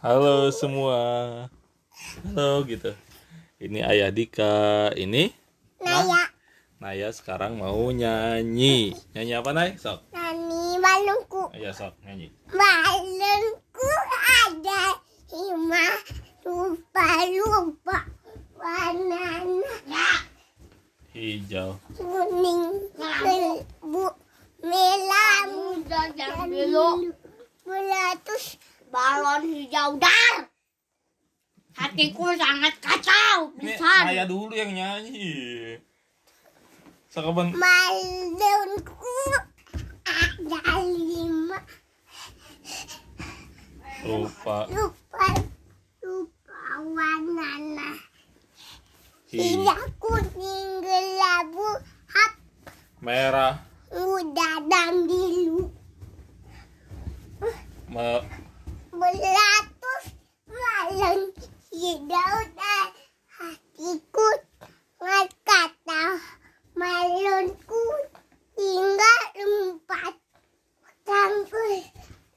Halo semua. Halo gitu. Ini Ayah Dika. Ini Naya, Naya sekarang mau nyanyi. Nyanyi apa Nay? Sok. nani balungku, Ayo sok nyanyi. balungku ada lima lupa lupa warnanya Hijau. kuning, bu, merah, dulu beratus, balon hijau dar. Hatiku sangat kacau. Pisan. Naya dulu yang nyanyi. Sakaban balungku ada lima lupa lupa lupa warnanya hijau. kuning gelabu hap Merah. muda dan biru beratus balon hijau dan hatiku kata balonku tinggal empat campur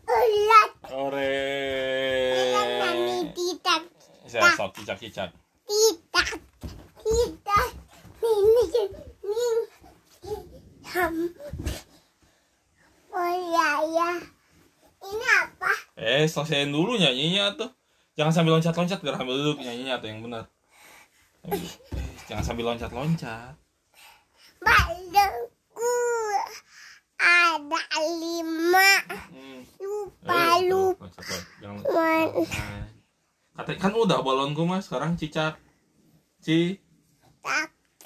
ulat Ore. tidak Saya sok cicak-cicak. tidak tidak ini ini ham oh ya ya ini apa Eh, selesaiin dulu nyanyinya tuh. Jangan sambil loncat-loncat, biar ambil duduk nyanyinya tuh yang benar. Eh, jangan sambil loncat-loncat. balonku ada lima Hmm. lupa Eh, lupa. Kata kan udah balonku mas, sekarang cicak. Ci.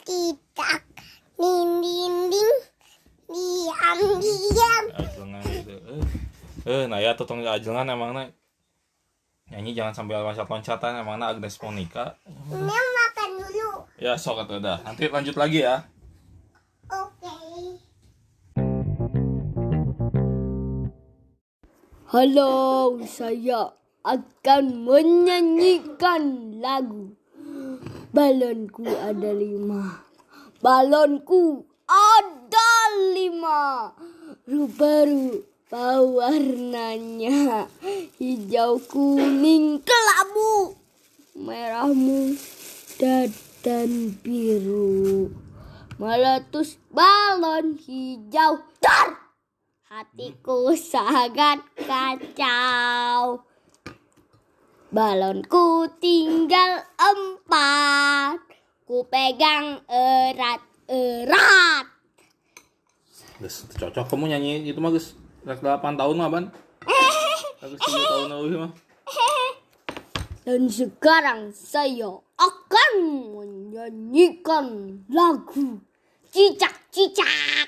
tidak ding ding ding diam diam Ajelengan gitu. Eh, eh Naya tuh tong ajelengan emang na. Nyanyi jangan sambil loncat-loncatan emang na Agnes Monica. ini makan dulu Ya sok atau udah. Nanti lanjut lagi ya. oke Halo, saya akan menyanyikan lagu. Balonku ada lima. Balonku ada lima. Rupa-rupa warnanya. Hijau, kuning, kelabu. Merah muda dan biru. Meletus balon hijau. Dar! Hatiku sangat kacau. Balonku tinggal empat. Ku pegang erat-erat. Gus, cocok kamu nyanyi itu mah Gus. Rek 8 tahun mah ban. Agus 7 tahun lagi mah. Dan sekarang saya akan menyanyikan lagu cicak-cicak.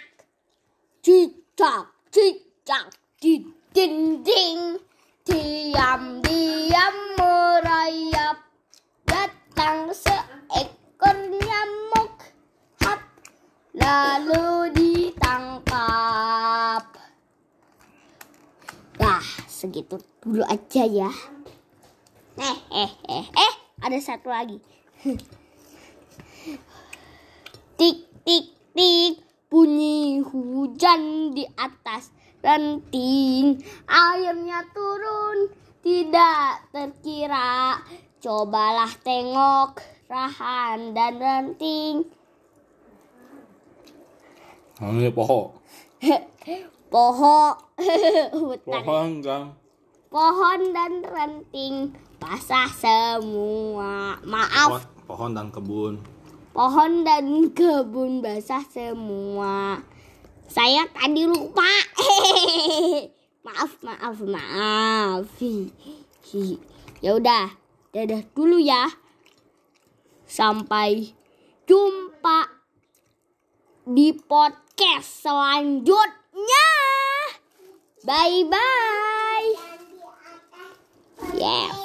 Cicak-cicak di dinding. Diam-diam merayap. Datang seekor nyamuk. Hap, lalu ditangkap. Nah, segitu dulu aja ya. Eh, eh, eh, eh, ada satu lagi. tik, tik, tik, bunyi hujan di atas ranting. Airnya turun, tidak terkira. Cobalah tengok rahan dan ranting. Oh, ini pohon. Pohon, hutan Pohon gang. pohon dan ranting basah semua. Maaf, Pohon, pohon dan kebun. pohon dan kebun basah semua. Saya tadi lupa. maaf, maaf, maaf. Ya udah, dadah dulu ya. Sampai jumpa di podcast selanjutnya. Bye bye. Yeah.